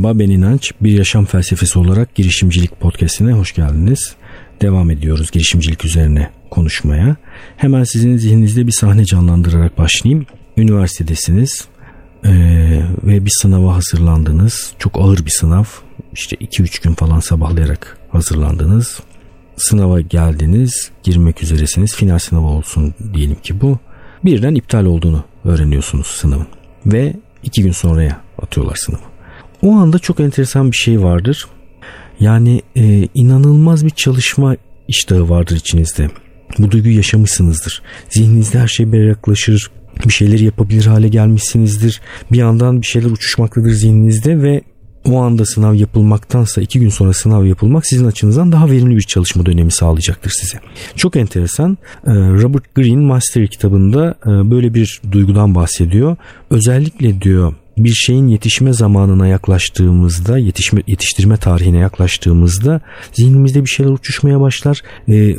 Merhaba ben İnanç. Bir yaşam felsefesi olarak girişimcilik podcastine hoş geldiniz. Devam ediyoruz girişimcilik üzerine konuşmaya. Hemen sizin zihninizde bir sahne canlandırarak başlayayım. Üniversitedesiniz ee, ve bir sınava hazırlandınız. Çok ağır bir sınav. İşte 2-3 gün falan sabahlayarak hazırlandınız. Sınava geldiniz, girmek üzeresiniz. Final sınavı olsun diyelim ki bu. Birden iptal olduğunu öğreniyorsunuz sınavın. Ve 2 gün sonraya atıyorlar sınavı. O anda çok enteresan bir şey vardır. Yani e, inanılmaz bir çalışma iştahı vardır içinizde. Bu duyguyu yaşamışsınızdır. Zihninizde her şey berraklaşır. Bir şeyleri yapabilir hale gelmişsinizdir. Bir yandan bir şeyler uçuşmaktadır zihninizde ve o anda sınav yapılmaktansa iki gün sonra sınav yapılmak sizin açınızdan daha verimli bir çalışma dönemi sağlayacaktır size. Çok enteresan. E, Robert Greene Master kitabında e, böyle bir duygudan bahsediyor. Özellikle diyor bir şeyin yetişme zamanına yaklaştığımızda, yetişme, yetiştirme tarihine yaklaştığımızda zihnimizde bir şeyler uçuşmaya başlar. Ee,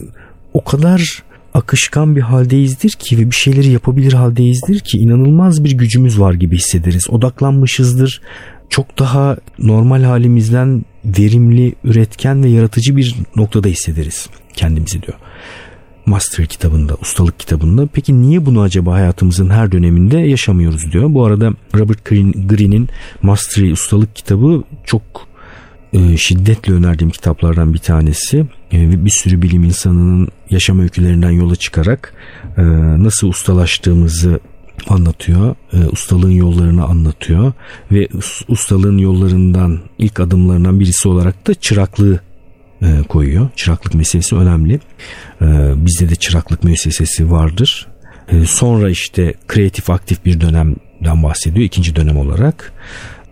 o kadar akışkan bir haldeyizdir ki ve bir şeyleri yapabilir haldeyizdir ki inanılmaz bir gücümüz var gibi hissederiz. Odaklanmışızdır. Çok daha normal halimizden verimli, üretken ve yaratıcı bir noktada hissederiz kendimizi diyor. Master kitabında, ustalık kitabında. Peki niye bunu acaba hayatımızın her döneminde yaşamıyoruz diyor. Bu arada Robert Greene'in Mastery ustalık kitabı çok e, şiddetle önerdiğim kitaplardan bir tanesi. E, bir sürü bilim insanının yaşam öykülerinden yola çıkarak e, nasıl ustalaştığımızı anlatıyor. Ustalığın yollarını anlatıyor ve ustalığın yollarından ilk adımlarından birisi olarak da çıraklığı e, koyuyor. Çıraklık meselesi önemli. E, bizde de çıraklık müessesesi vardır. E, sonra işte kreatif aktif bir dönemden bahsediyor. ikinci dönem olarak.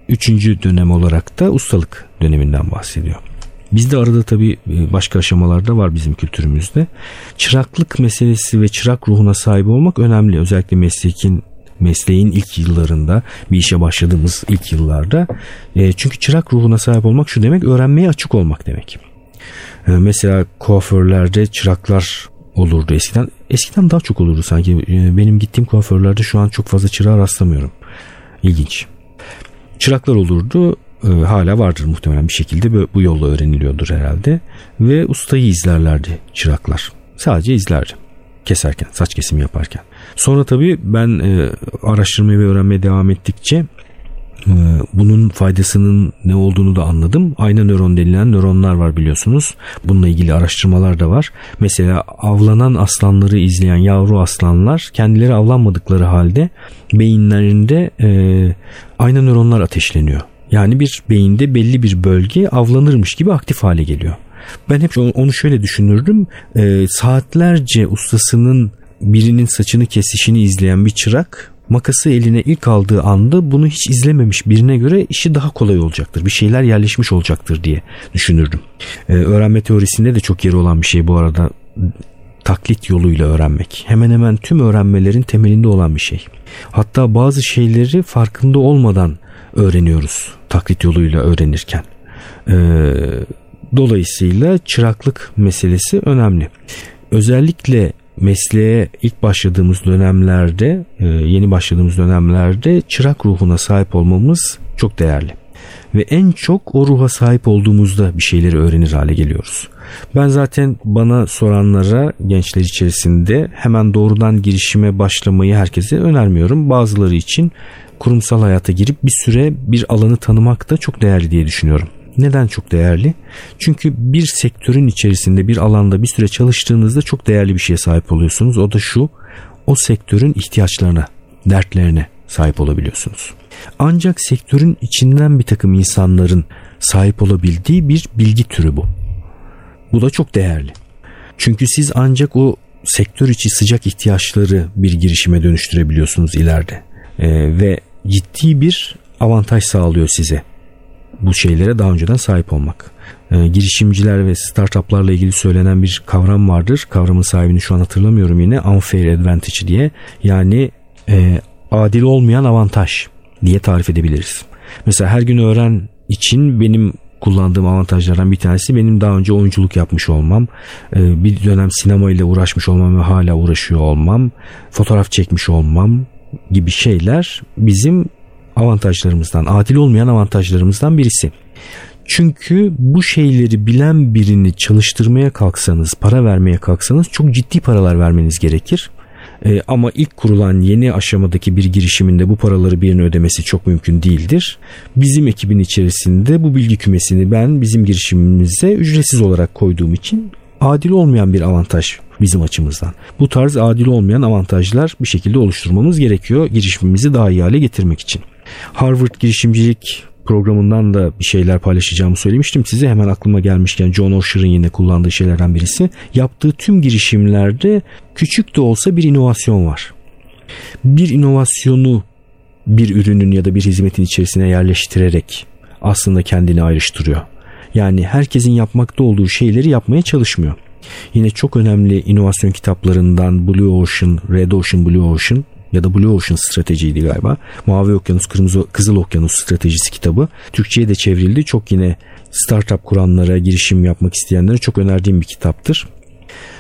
Üçüncü dönem olarak da ustalık döneminden bahsediyor. Bizde arada tabii başka aşamalarda var bizim kültürümüzde. Çıraklık meselesi ve çırak ruhuna sahip olmak önemli. Özellikle meslekin mesleğin ilk yıllarında bir işe başladığımız ilk yıllarda. çünkü çırak ruhuna sahip olmak şu demek öğrenmeye açık olmak demek. Ee, mesela kuaförlerde çıraklar olurdu eskiden. Eskiden daha çok olurdu sanki. Ee, benim gittiğim kuaförlerde şu an çok fazla çırağa rastlamıyorum. İlginç. Çıraklar olurdu. Ee, hala vardır muhtemelen bir şekilde bu yolla öğreniliyordur herhalde. Ve ustayı izlerlerdi çıraklar. Sadece izlerdi. Keserken, saç kesimi yaparken. Sonra tabii ben e, araştırmaya ve öğrenmeye devam ettikçe bunun faydasının ne olduğunu da anladım. Ayna nöron denilen nöronlar var biliyorsunuz. Bununla ilgili araştırmalar da var. Mesela avlanan aslanları izleyen yavru aslanlar kendileri avlanmadıkları halde beyinlerinde e, ayna nöronlar ateşleniyor. Yani bir beyinde belli bir bölge avlanırmış gibi aktif hale geliyor. Ben hep onu şöyle düşünürdüm. E, saatlerce ustasının birinin saçını kesişini izleyen bir çırak makası eline ilk aldığı anda bunu hiç izlememiş birine göre işi daha kolay olacaktır. Bir şeyler yerleşmiş olacaktır diye düşünürdüm. Ee, öğrenme teorisinde de çok yeri olan bir şey bu arada taklit yoluyla öğrenmek. Hemen hemen tüm öğrenmelerin temelinde olan bir şey. Hatta bazı şeyleri farkında olmadan öğreniyoruz taklit yoluyla öğrenirken. Ee, dolayısıyla çıraklık meselesi önemli. Özellikle mesleğe ilk başladığımız dönemlerde, e, yeni başladığımız dönemlerde çırak ruhuna sahip olmamız çok değerli. Ve en çok o ruha sahip olduğumuzda bir şeyleri öğrenir hale geliyoruz. Ben zaten bana soranlara gençler içerisinde hemen doğrudan girişime başlamayı herkese önermiyorum. Bazıları için kurumsal hayata girip bir süre bir alanı tanımak da çok değerli diye düşünüyorum. Neden çok değerli? Çünkü bir sektörün içerisinde bir alanda bir süre çalıştığınızda çok değerli bir şeye sahip oluyorsunuz. O da şu o sektörün ihtiyaçlarına, dertlerine sahip olabiliyorsunuz. Ancak sektörün içinden bir takım insanların sahip olabildiği bir bilgi türü bu. Bu da çok değerli. Çünkü siz ancak o sektör içi sıcak ihtiyaçları bir girişime dönüştürebiliyorsunuz ileride. Ee, ve ciddi bir avantaj sağlıyor size bu şeylere daha önceden sahip olmak. E, girişimciler ve startuplarla ilgili söylenen bir kavram vardır. Kavramın sahibini şu an hatırlamıyorum yine. Unfair advantage diye. Yani e, adil olmayan avantaj diye tarif edebiliriz. Mesela her gün öğren için benim kullandığım avantajlardan bir tanesi benim daha önce oyunculuk yapmış olmam, e, bir dönem sinema ile uğraşmış olmam ve hala uğraşıyor olmam, fotoğraf çekmiş olmam gibi şeyler bizim avantajlarımızdan, adil olmayan avantajlarımızdan birisi. Çünkü bu şeyleri bilen birini çalıştırmaya kalksanız, para vermeye kalksanız çok ciddi paralar vermeniz gerekir. E, ama ilk kurulan yeni aşamadaki bir girişiminde bu paraları birine ödemesi çok mümkün değildir. Bizim ekibin içerisinde bu bilgi kümesini ben bizim girişimimize ücretsiz olarak koyduğum için adil olmayan bir avantaj bizim açımızdan. Bu tarz adil olmayan avantajlar bir şekilde oluşturmamız gerekiyor girişimimizi daha iyi hale getirmek için. Harvard girişimcilik programından da bir şeyler paylaşacağımı söylemiştim size. Hemen aklıma gelmişken John Osher'ın yine kullandığı şeylerden birisi. Yaptığı tüm girişimlerde küçük de olsa bir inovasyon var. Bir inovasyonu bir ürünün ya da bir hizmetin içerisine yerleştirerek aslında kendini ayrıştırıyor. Yani herkesin yapmakta olduğu şeyleri yapmaya çalışmıyor. Yine çok önemli inovasyon kitaplarından Blue Ocean, Red Ocean, Blue Ocean ya da Blue Ocean stratejiydi galiba. Mavi Okyanus, Kırmızı Kızıl Okyanus stratejisi kitabı. Türkçe'ye de çevrildi. Çok yine startup kuranlara, girişim yapmak isteyenlere çok önerdiğim bir kitaptır.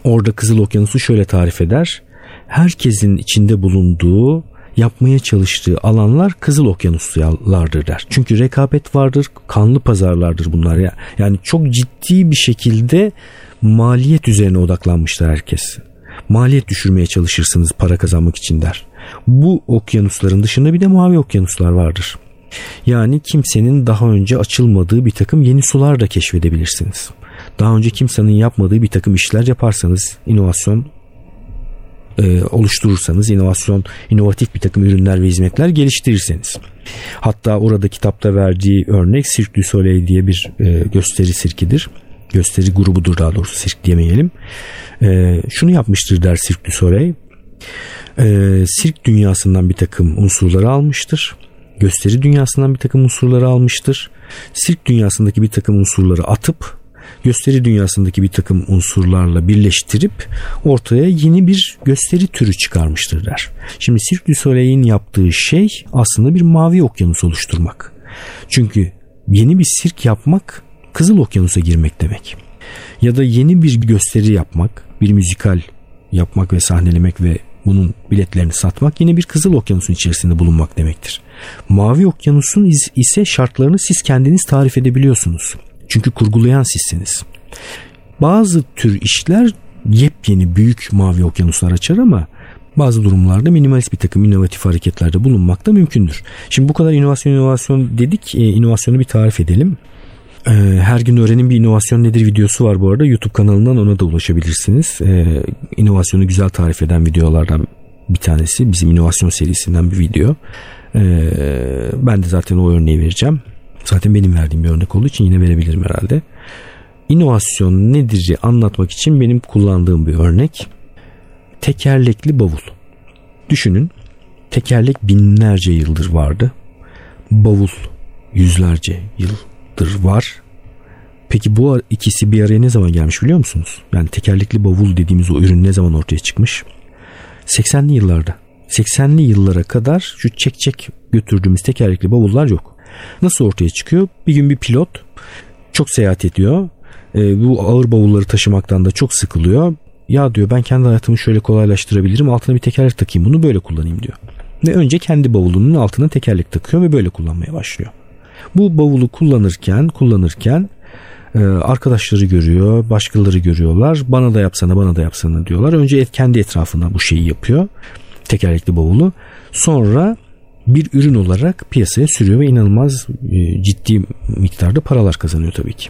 Orada Kızıl Okyanus'u şöyle tarif eder. Herkesin içinde bulunduğu yapmaya çalıştığı alanlar Kızıl Okyanuslardır der. Çünkü rekabet vardır, kanlı pazarlardır bunlar ya. Yani çok ciddi bir şekilde maliyet üzerine odaklanmışlar herkes. Maliyet düşürmeye çalışırsınız para kazanmak için der. Bu okyanusların dışında bir de mavi okyanuslar vardır. Yani kimsenin daha önce açılmadığı bir takım yeni sular da keşfedebilirsiniz. Daha önce kimsenin yapmadığı bir takım işler yaparsanız inovasyon e, oluşturursanız inovasyon, inovatif bir takım ürünler ve hizmetler geliştirirseniz. Hatta orada kitapta verdiği örnek Cirque du Soleil diye bir e, gösteri sirkidir. Gösteri grubudur daha doğrusu sirk demeyelim. E, şunu yapmıştır der Cirque du Soleil. E, sirk dünyasından bir takım unsurları almıştır. Gösteri dünyasından bir takım unsurları almıştır. Sirk dünyasındaki bir takım unsurları atıp gösteri dünyasındaki bir takım unsurlarla birleştirip ortaya yeni bir gösteri türü çıkarmıştır der. Şimdi Cirque du Soleil'in yaptığı şey aslında bir mavi okyanus oluşturmak. Çünkü yeni bir sirk yapmak Kızıl Okyanus'a girmek demek. Ya da yeni bir gösteri yapmak, bir müzikal yapmak ve sahnelemek ve bunun biletlerini satmak yine bir Kızıl Okyanus'un içerisinde bulunmak demektir. Mavi Okyanus'un ise şartlarını siz kendiniz tarif edebiliyorsunuz. Çünkü kurgulayan sizsiniz. Bazı tür işler yepyeni büyük mavi okyanuslar açar ama bazı durumlarda minimalist bir takım inovatif hareketlerde bulunmak da mümkündür. Şimdi bu kadar inovasyon inovasyon dedik. E, inovasyonu bir tarif edelim. E, her gün öğrenin bir inovasyon nedir videosu var bu arada. YouTube kanalından ona da ulaşabilirsiniz. E, inovasyonu güzel tarif eden videolardan bir tanesi. Bizim inovasyon serisinden bir video. E, ben de zaten o örneği vereceğim. Zaten benim verdiğim bir örnek olduğu için yine verebilirim herhalde. İnovasyon nedir anlatmak için benim kullandığım bir örnek. Tekerlekli bavul. Düşünün tekerlek binlerce yıldır vardı. Bavul yüzlerce yıldır var. Peki bu ikisi bir araya ne zaman gelmiş biliyor musunuz? Yani tekerlekli bavul dediğimiz o ürün ne zaman ortaya çıkmış? 80'li yıllarda. 80'li yıllara kadar şu çek çek götürdüğümüz tekerlekli bavullar yok. Nasıl ortaya çıkıyor? Bir gün bir pilot çok seyahat ediyor. E, bu ağır bavulları taşımaktan da çok sıkılıyor. Ya diyor ben kendi hayatımı şöyle kolaylaştırabilirim. Altına bir tekerlek takayım bunu böyle kullanayım diyor. Ve önce kendi bavulunun altına tekerlek takıyor ve böyle kullanmaya başlıyor. Bu bavulu kullanırken kullanırken e, arkadaşları görüyor, başkaları görüyorlar. Bana da yapsana, bana da yapsana diyorlar. Önce kendi etrafına bu şeyi yapıyor. Tekerlekli bavulu. Sonra bir ürün olarak piyasaya sürüyor ve inanılmaz e, ciddi miktarda paralar kazanıyor tabii ki.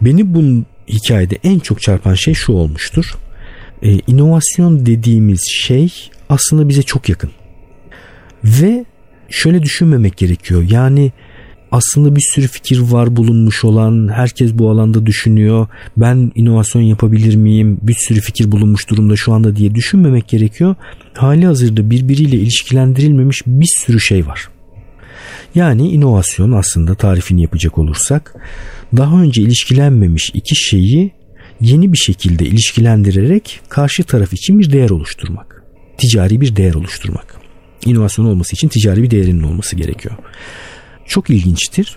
Beni bu hikayede en çok çarpan şey şu olmuştur. Ee, inovasyon dediğimiz şey aslında bize çok yakın. Ve şöyle düşünmemek gerekiyor. Yani aslında bir sürü fikir var bulunmuş olan herkes bu alanda düşünüyor. Ben inovasyon yapabilir miyim? Bir sürü fikir bulunmuş durumda şu anda diye düşünmemek gerekiyor. Hali hazırda birbiriyle ilişkilendirilmemiş bir sürü şey var. Yani inovasyon aslında tarifini yapacak olursak daha önce ilişkilenmemiş iki şeyi yeni bir şekilde ilişkilendirerek karşı taraf için bir değer oluşturmak. Ticari bir değer oluşturmak. İnovasyon olması için ticari bir değerinin olması gerekiyor çok ilginçtir.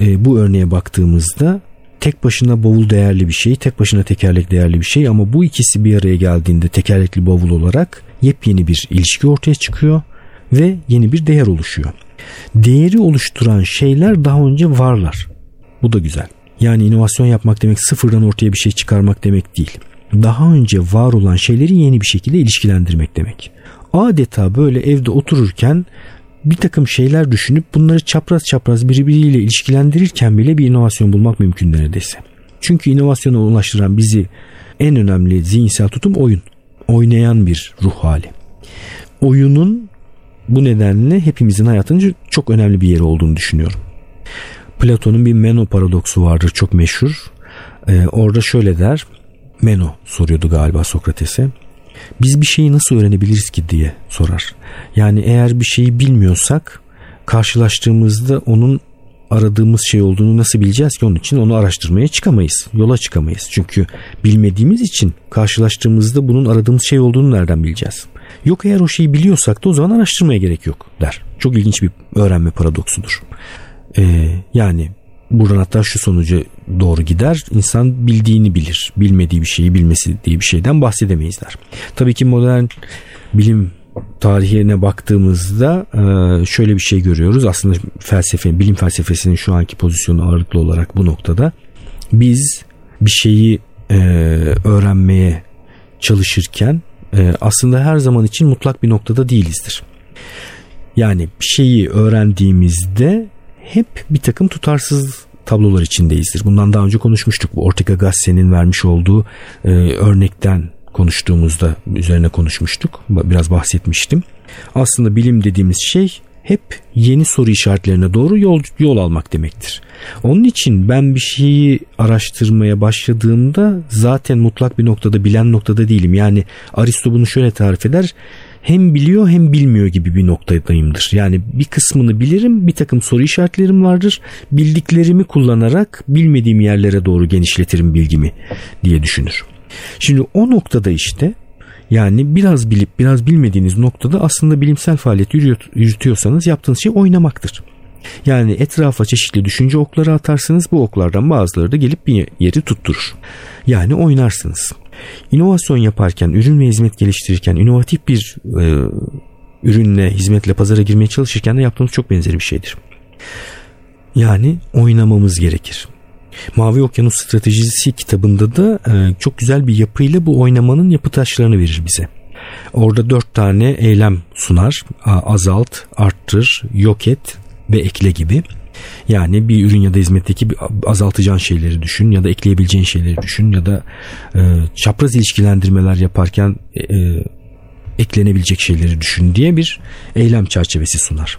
E, bu örneğe baktığımızda tek başına bavul değerli bir şey, tek başına tekerlek değerli bir şey ama bu ikisi bir araya geldiğinde tekerlekli bavul olarak yepyeni bir ilişki ortaya çıkıyor ve yeni bir değer oluşuyor. Değeri oluşturan şeyler daha önce varlar. Bu da güzel. Yani inovasyon yapmak demek sıfırdan ortaya bir şey çıkarmak demek değil. Daha önce var olan şeyleri yeni bir şekilde ilişkilendirmek demek. Adeta böyle evde otururken bir takım şeyler düşünüp bunları çapraz çapraz birbiriyle ilişkilendirirken bile bir inovasyon bulmak mümkün neredeyse. Çünkü inovasyona ulaştıran bizi en önemli zihinsel tutum oyun. Oynayan bir ruh hali. Oyunun bu nedenle hepimizin hayatında çok önemli bir yeri olduğunu düşünüyorum. Platon'un bir Meno paradoksu vardır çok meşhur. Ee, orada şöyle der. Meno soruyordu galiba Sokrates'e. Biz bir şeyi nasıl öğrenebiliriz ki diye sorar. Yani eğer bir şeyi bilmiyorsak karşılaştığımızda onun aradığımız şey olduğunu nasıl bileceğiz ki onun için onu araştırmaya çıkamayız. Yola çıkamayız. Çünkü bilmediğimiz için karşılaştığımızda bunun aradığımız şey olduğunu nereden bileceğiz? Yok eğer o şeyi biliyorsak da o zaman araştırmaya gerek yok der. Çok ilginç bir öğrenme paradoksudur. Ee, yani buradan hatta şu sonuca doğru gider. İnsan bildiğini bilir. Bilmediği bir şeyi bilmesi diye bir şeyden bahsedemeyiz der. Tabii ki modern bilim tarihine baktığımızda e, şöyle bir şey görüyoruz. Aslında felsefe, bilim felsefesinin şu anki pozisyonu ağırlıklı olarak bu noktada. Biz bir şeyi e, öğrenmeye çalışırken e, aslında her zaman için mutlak bir noktada değilizdir. Yani bir şeyi öğrendiğimizde hep bir takım tutarsız tablolar içindeyizdir. Bundan daha önce konuşmuştuk. Bu Ortega Gasset'in vermiş olduğu e, örnekten konuştuğumuzda üzerine konuşmuştuk. Biraz bahsetmiştim. Aslında bilim dediğimiz şey hep yeni soru işaretlerine doğru yol, yol almak demektir. Onun için ben bir şeyi araştırmaya başladığımda zaten mutlak bir noktada bilen noktada değilim. Yani Aristo bunu şöyle tarif eder hem biliyor hem bilmiyor gibi bir noktadayımdır. Yani bir kısmını bilirim bir takım soru işaretlerim vardır. Bildiklerimi kullanarak bilmediğim yerlere doğru genişletirim bilgimi diye düşünür. Şimdi o noktada işte yani biraz bilip biraz bilmediğiniz noktada aslında bilimsel faaliyet yürütüyorsanız yaptığınız şey oynamaktır. Yani etrafa çeşitli düşünce okları atarsınız bu oklardan bazıları da gelip bir yeri tutturur. Yani oynarsınız. İnovasyon yaparken, ürün ve hizmet geliştirirken, inovatif bir e, ürünle, hizmetle pazara girmeye çalışırken de yaptığımız çok benzeri bir şeydir. Yani oynamamız gerekir. Mavi Okyanus Stratejisi kitabında da e, çok güzel bir yapıyla bu oynamanın yapı taşlarını verir bize. Orada dört tane eylem sunar. Azalt, arttır, yok et ve ekle gibi. Yani bir ürün ya da hizmetteki azaltacağın şeyleri düşün ya da ekleyebileceğin şeyleri düşün ya da e, çapraz ilişkilendirmeler yaparken e, e, eklenebilecek şeyleri düşün diye bir eylem çerçevesi sunar.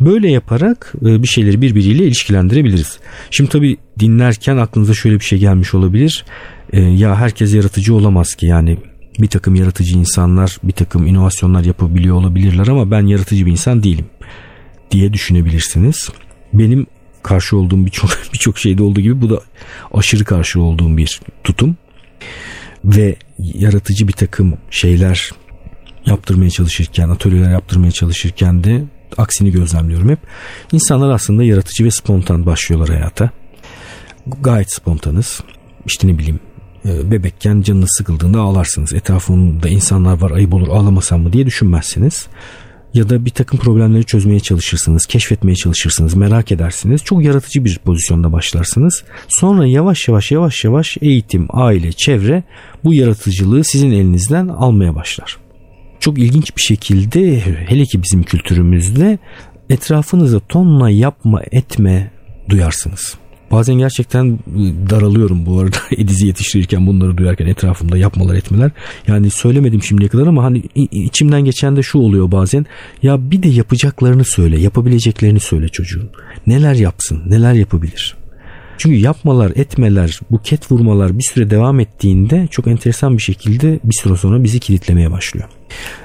Böyle yaparak e, bir şeyleri birbiriyle ilişkilendirebiliriz. Şimdi tabii dinlerken aklınıza şöyle bir şey gelmiş olabilir. E, ya herkes yaratıcı olamaz ki yani bir takım yaratıcı insanlar bir takım inovasyonlar yapabiliyor olabilirler ama ben yaratıcı bir insan değilim diye düşünebilirsiniz. Benim karşı olduğum birçok birçok şeyde olduğu gibi bu da aşırı karşı olduğum bir tutum ve yaratıcı bir takım şeyler yaptırmaya çalışırken, atölyeler yaptırmaya çalışırken de aksini gözlemliyorum hep. İnsanlar aslında yaratıcı ve spontan başlıyorlar hayata. Gayet spontanız. İşte ne bileyim e, bebekken canınız sıkıldığında ağlarsınız. Etrafında insanlar var ayıp olur ağlamasam mı diye düşünmezsiniz ya da bir takım problemleri çözmeye çalışırsınız, keşfetmeye çalışırsınız, merak edersiniz. Çok yaratıcı bir pozisyonda başlarsınız. Sonra yavaş yavaş yavaş yavaş eğitim, aile, çevre bu yaratıcılığı sizin elinizden almaya başlar. Çok ilginç bir şekilde hele ki bizim kültürümüzde etrafınızda tonla yapma etme duyarsınız. Bazen gerçekten daralıyorum bu arada Ediz'i yetiştirirken bunları duyarken etrafımda yapmalar etmeler. Yani söylemedim şimdiye kadar ama hani içimden geçen de şu oluyor bazen. Ya bir de yapacaklarını söyle, yapabileceklerini söyle çocuğun. Neler yapsın, neler yapabilir. Çünkü yapmalar, etmeler, buket vurmalar bir süre devam ettiğinde çok enteresan bir şekilde bir süre sonra bizi kilitlemeye başlıyor.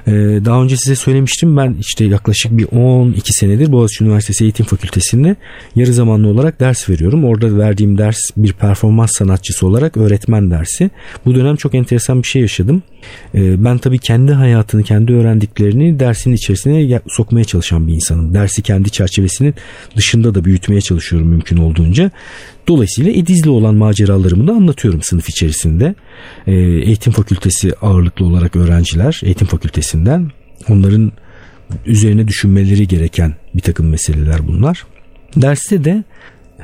Ee, daha önce size söylemiştim ben işte yaklaşık bir 12 senedir Boğaziçi Üniversitesi Eğitim Fakültesi'nde yarı zamanlı olarak ders veriyorum. Orada verdiğim ders bir performans sanatçısı olarak öğretmen dersi. Bu dönem çok enteresan bir şey yaşadım. Ee, ben tabii kendi hayatını, kendi öğrendiklerini dersin içerisine sokmaya çalışan bir insanım. Dersi kendi çerçevesinin dışında da büyütmeye çalışıyorum mümkün olduğunca. Dolayısıyla Ediz'le olan maceralarımı da anlatıyorum sınıf içerisinde. Ee, eğitim fakültesi ağırlıklı olarak öğrenciler, eğitim fakültesinden onların üzerine düşünmeleri gereken bir takım meseleler bunlar. Derste de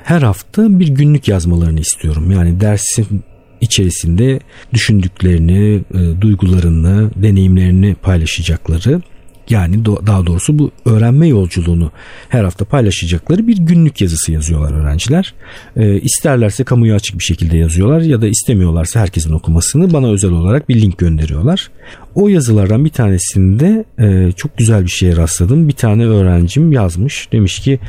her hafta bir günlük yazmalarını istiyorum. Yani dersin içerisinde düşündüklerini, e, duygularını, deneyimlerini paylaşacakları yani daha doğrusu bu öğrenme yolculuğunu her hafta paylaşacakları bir günlük yazısı yazıyorlar öğrenciler. E, isterlerse kamuya açık bir şekilde yazıyorlar ya da istemiyorlarsa herkesin okumasını bana özel olarak bir link gönderiyorlar. O yazılardan bir tanesinde e, çok güzel bir şeye rastladım. Bir tane öğrencim yazmış. Demiş ki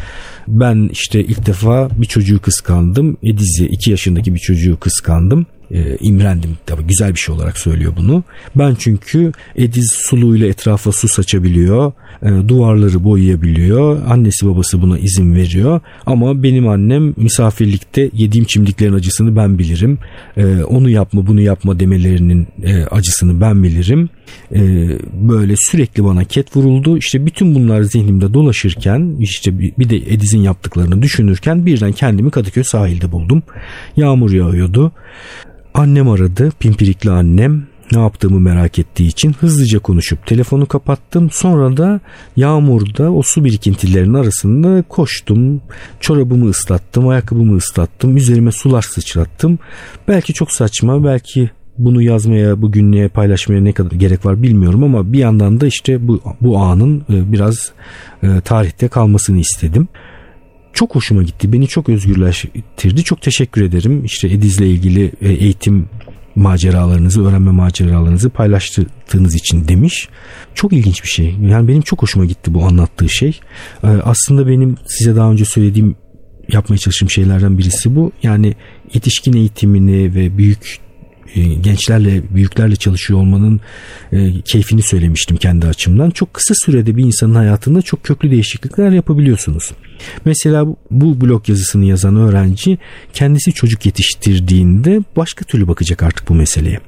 ben işte ilk defa bir çocuğu kıskandım. Ediz'i 2 yaşındaki bir çocuğu kıskandım e, imrendim. Tabii güzel bir şey olarak söylüyor bunu. Ben çünkü Ediz suluyla etrafa su saçabiliyor. E, duvarları boyayabiliyor. Annesi babası buna izin veriyor. Ama benim annem misafirlikte yediğim çimdiklerin acısını ben bilirim. E, onu yapma bunu yapma demelerinin e, acısını ben bilirim. E, böyle sürekli bana ket vuruldu. İşte bütün bunlar zihnimde dolaşırken işte bir, de Ediz'in yaptıklarını düşünürken birden kendimi Kadıköy sahilde buldum. Yağmur yağıyordu. Annem aradı, pimpirikli annem ne yaptığımı merak ettiği için hızlıca konuşup telefonu kapattım. Sonra da yağmurda o su birikintilerinin arasında koştum. Çorabımı ıslattım, ayakkabımı ıslattım, üzerime sular sıçrattım. Belki çok saçma, belki bunu yazmaya, bu günlüğe paylaşmaya ne kadar gerek var bilmiyorum ama bir yandan da işte bu, bu anın e, biraz e, tarihte kalmasını istedim çok hoşuma gitti. Beni çok özgürleştirdi. Çok teşekkür ederim. İşte Ediz'le ilgili e, eğitim maceralarınızı, öğrenme maceralarınızı paylaştığınız için demiş. Çok ilginç bir şey. Yani benim çok hoşuma gitti bu anlattığı şey. E, aslında benim size daha önce söylediğim yapmaya çalıştığım şeylerden birisi bu. Yani yetişkin eğitimini ve büyük gençlerle, büyüklerle çalışıyor olmanın e, keyfini söylemiştim kendi açımdan. Çok kısa sürede bir insanın hayatında çok köklü değişiklikler yapabiliyorsunuz. Mesela bu blog yazısını yazan öğrenci kendisi çocuk yetiştirdiğinde başka türlü bakacak artık bu meseleye.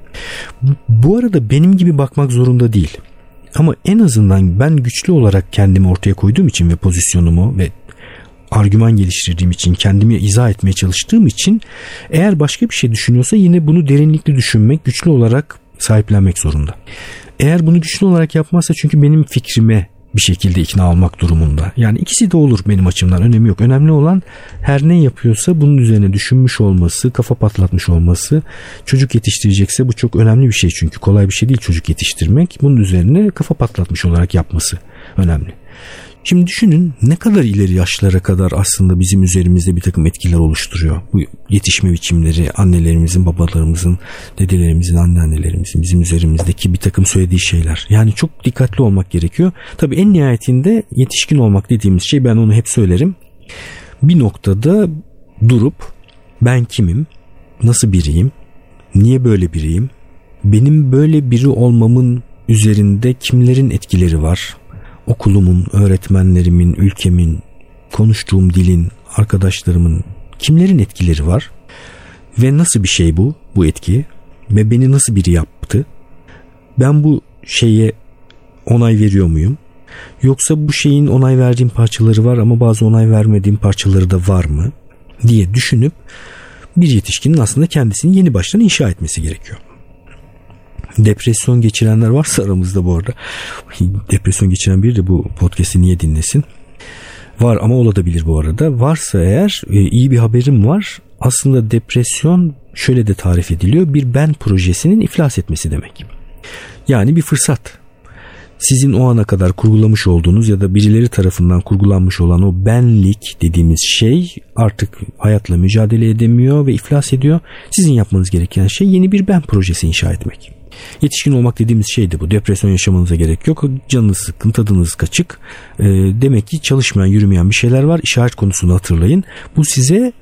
Bu arada benim gibi bakmak zorunda değil. Ama en azından ben güçlü olarak kendimi ortaya koyduğum için ve pozisyonumu ve argüman geliştirdiğim için, kendimi izah etmeye çalıştığım için eğer başka bir şey düşünüyorsa yine bunu derinlikli düşünmek, güçlü olarak sahiplenmek zorunda. Eğer bunu güçlü olarak yapmazsa çünkü benim fikrime bir şekilde ikna olmak durumunda. Yani ikisi de olur benim açımdan önemi yok. Önemli olan her ne yapıyorsa bunun üzerine düşünmüş olması, kafa patlatmış olması. Çocuk yetiştirecekse bu çok önemli bir şey çünkü kolay bir şey değil çocuk yetiştirmek. Bunun üzerine kafa patlatmış olarak yapması önemli. Şimdi düşünün ne kadar ileri yaşlara kadar aslında bizim üzerimizde bir takım etkiler oluşturuyor. Bu yetişme biçimleri annelerimizin, babalarımızın, dedelerimizin, anneannelerimizin bizim üzerimizdeki bir takım söylediği şeyler. Yani çok dikkatli olmak gerekiyor. Tabii en nihayetinde yetişkin olmak dediğimiz şey ben onu hep söylerim. Bir noktada durup ben kimim, nasıl biriyim, niye böyle biriyim, benim böyle biri olmamın üzerinde kimlerin etkileri var, okulumun, öğretmenlerimin, ülkemin, konuştuğum dilin, arkadaşlarımın kimlerin etkileri var? Ve nasıl bir şey bu, bu etki? Ve beni nasıl biri yaptı? Ben bu şeye onay veriyor muyum? Yoksa bu şeyin onay verdiğim parçaları var ama bazı onay vermediğim parçaları da var mı? diye düşünüp bir yetişkinin aslında kendisini yeni baştan inşa etmesi gerekiyor. Depresyon geçirenler varsa aramızda bu arada. Depresyon geçiren biri de bu podcast'i niye dinlesin? Var ama olabilir bu arada. Varsa eğer e, iyi bir haberim var. Aslında depresyon şöyle de tarif ediliyor. Bir ben projesinin iflas etmesi demek. Yani bir fırsat. Sizin o ana kadar kurgulamış olduğunuz ya da birileri tarafından kurgulanmış olan o benlik dediğimiz şey artık hayatla mücadele edemiyor ve iflas ediyor. Sizin yapmanız gereken şey yeni bir ben projesi inşa etmek. Yetişkin olmak dediğimiz şeydi bu. Depresyon yaşamanıza gerek yok. Canınız sıkkın, tadınız kaçık. E, demek ki çalışmayan, yürümeyen bir şeyler var. İşaret konusunu hatırlayın. Bu size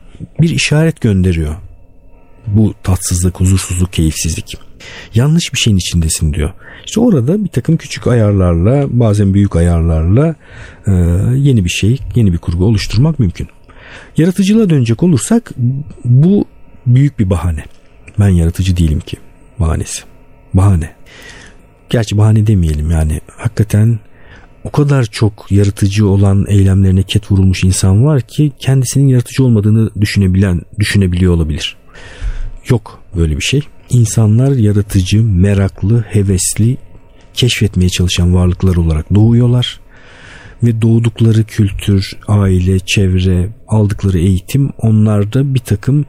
bir işaret gönderiyor. Bu tatsızlık, huzursuzluk, keyifsizlik. Yanlış bir şeyin içindesin diyor. İşte orada bir takım küçük ayarlarla, bazen büyük ayarlarla e, yeni bir şey, yeni bir kurgu oluşturmak mümkün. Yaratıcılığa dönecek olursak bu büyük bir bahane. Ben yaratıcı değilim ki bahanesi bahane. Gerçi bahane demeyelim yani hakikaten o kadar çok yaratıcı olan eylemlerine ket vurulmuş insan var ki kendisinin yaratıcı olmadığını düşünebilen, düşünebiliyor olabilir. Yok böyle bir şey. İnsanlar yaratıcı, meraklı, hevesli, keşfetmeye çalışan varlıklar olarak doğuyorlar ve doğdukları kültür, aile, çevre, aldıkları eğitim onlarda bir takım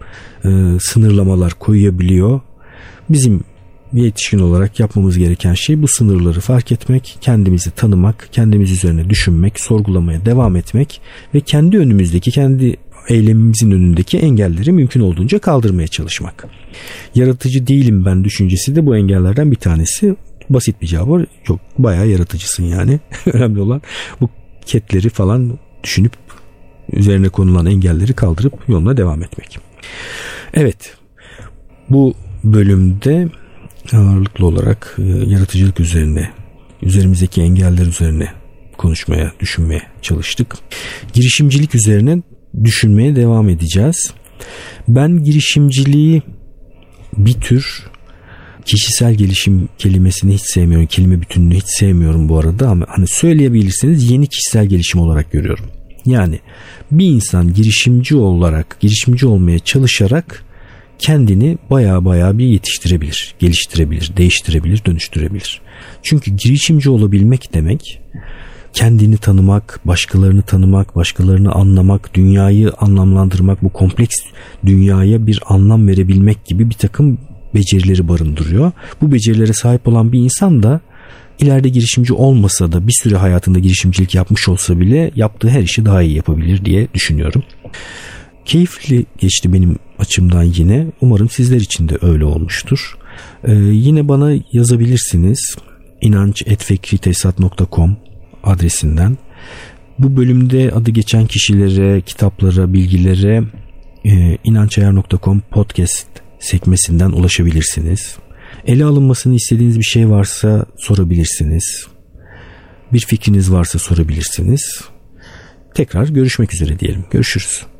e, sınırlamalar koyabiliyor. Bizim yetişkin olarak yapmamız gereken şey bu sınırları fark etmek, kendimizi tanımak, kendimiz üzerine düşünmek, sorgulamaya devam etmek ve kendi önümüzdeki, kendi eylemimizin önündeki engelleri mümkün olduğunca kaldırmaya çalışmak. Yaratıcı değilim ben düşüncesi de bu engellerden bir tanesi. Basit bir cevap var. Yok bayağı yaratıcısın yani. Önemli olan bu ketleri falan düşünüp üzerine konulan engelleri kaldırıp yoluna devam etmek. Evet bu bölümde ağırlıklı olarak e, yaratıcılık üzerine, üzerimizdeki engeller üzerine konuşmaya, düşünmeye çalıştık. Girişimcilik üzerine düşünmeye devam edeceğiz. Ben girişimciliği bir tür kişisel gelişim kelimesini hiç sevmiyorum. Kelime bütününü hiç sevmiyorum bu arada ama hani söyleyebilirsiniz yeni kişisel gelişim olarak görüyorum. Yani bir insan girişimci olarak, girişimci olmaya çalışarak kendini baya baya bir yetiştirebilir, geliştirebilir, değiştirebilir, dönüştürebilir. Çünkü girişimci olabilmek demek kendini tanımak, başkalarını tanımak, başkalarını anlamak, dünyayı anlamlandırmak, bu kompleks dünyaya bir anlam verebilmek gibi bir takım becerileri barındırıyor. Bu becerilere sahip olan bir insan da ileride girişimci olmasa da bir süre hayatında girişimcilik yapmış olsa bile yaptığı her işi daha iyi yapabilir diye düşünüyorum. Keyifli geçti benim açımdan yine. Umarım sizler için de öyle olmuştur. Ee, yine bana yazabilirsiniz. inanç.fekritesat.com adresinden. Bu bölümde adı geçen kişilere, kitaplara, bilgilere e, inançayar.com podcast sekmesinden ulaşabilirsiniz. Ele alınmasını istediğiniz bir şey varsa sorabilirsiniz. Bir fikriniz varsa sorabilirsiniz. Tekrar görüşmek üzere diyelim. Görüşürüz.